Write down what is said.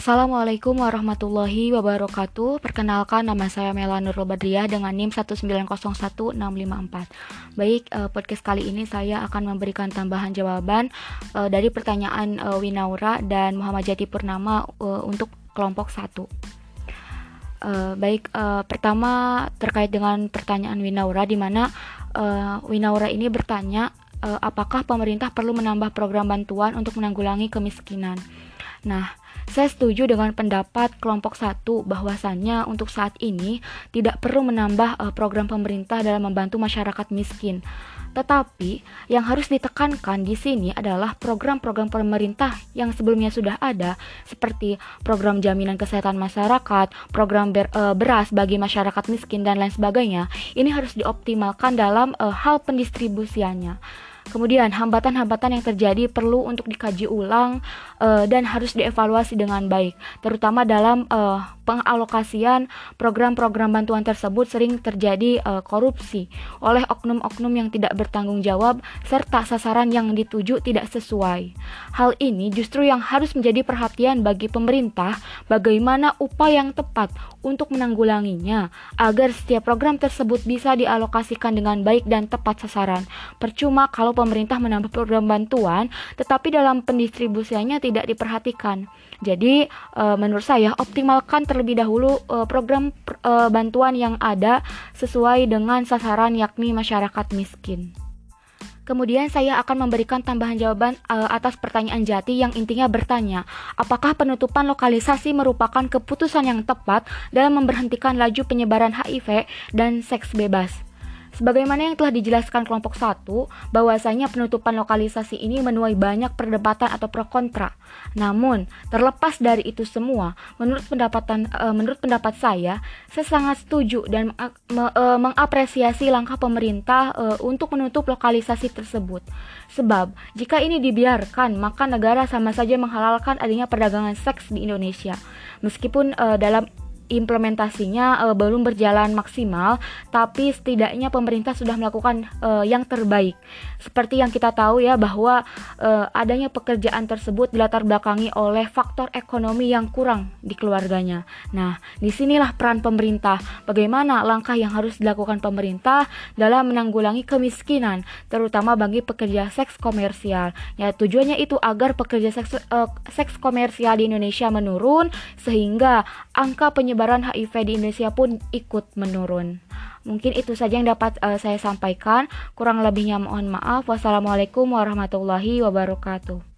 Assalamualaikum warahmatullahi wabarakatuh. Perkenalkan nama saya Mela Nurul Badriah dengan NIM 1901654. Baik, uh, podcast kali ini saya akan memberikan tambahan jawaban uh, dari pertanyaan uh, Winaura dan Muhammad Jati Purnama untuk kelompok 1. Uh, baik, uh, pertama terkait dengan pertanyaan Winaura di mana Winaura ini bertanya uh, apakah pemerintah perlu menambah program bantuan untuk menanggulangi kemiskinan. Nah, saya setuju dengan pendapat kelompok satu bahwasannya untuk saat ini tidak perlu menambah uh, program pemerintah dalam membantu masyarakat miskin. Tetapi yang harus ditekankan di sini adalah program-program pemerintah yang sebelumnya sudah ada seperti program jaminan kesehatan masyarakat, program ber, uh, beras bagi masyarakat miskin dan lain sebagainya. Ini harus dioptimalkan dalam uh, hal pendistribusiannya. Kemudian hambatan-hambatan yang terjadi perlu untuk dikaji ulang uh, dan harus dievaluasi dengan baik, terutama dalam uh, pengalokasian program-program bantuan tersebut sering terjadi uh, korupsi oleh oknum-oknum yang tidak bertanggung jawab serta sasaran yang dituju tidak sesuai. Hal ini justru yang harus menjadi perhatian bagi pemerintah bagaimana upaya yang tepat untuk menanggulanginya agar setiap program tersebut bisa dialokasikan dengan baik dan tepat sasaran. Percuma kalau pemerintah menambah program bantuan, tetapi dalam pendistribusiannya tidak diperhatikan. Jadi, e, menurut saya optimalkan terlebih dahulu e, program e, bantuan yang ada sesuai dengan sasaran yakni masyarakat miskin. Kemudian saya akan memberikan tambahan jawaban uh, atas pertanyaan Jati yang intinya bertanya, apakah penutupan lokalisasi merupakan keputusan yang tepat dalam memberhentikan laju penyebaran HIV dan seks bebas? Sebagaimana yang telah dijelaskan kelompok 1, bahwasanya penutupan lokalisasi ini menuai banyak perdebatan atau pro kontra. Namun, terlepas dari itu semua, menurut pendapatan e, menurut pendapat saya, saya sangat setuju dan me, e, mengapresiasi langkah pemerintah e, untuk menutup lokalisasi tersebut. Sebab, jika ini dibiarkan, maka negara sama saja menghalalkan adanya perdagangan seks di Indonesia. Meskipun e, dalam implementasinya uh, belum berjalan maksimal, tapi setidaknya pemerintah sudah melakukan uh, yang terbaik. Seperti yang kita tahu ya bahwa uh, adanya pekerjaan tersebut dilatar belakangi oleh faktor ekonomi yang kurang di keluarganya. Nah, di sinilah peran pemerintah. Bagaimana langkah yang harus dilakukan pemerintah dalam menanggulangi kemiskinan, terutama bagi pekerja seks komersial. Ya, tujuannya itu agar pekerja seks, uh, seks komersial di Indonesia menurun sehingga angka penyebaran penyebaran HIV di Indonesia pun ikut menurun. Mungkin itu saja yang dapat uh, saya sampaikan. Kurang lebihnya mohon maaf. Wassalamualaikum warahmatullahi wabarakatuh.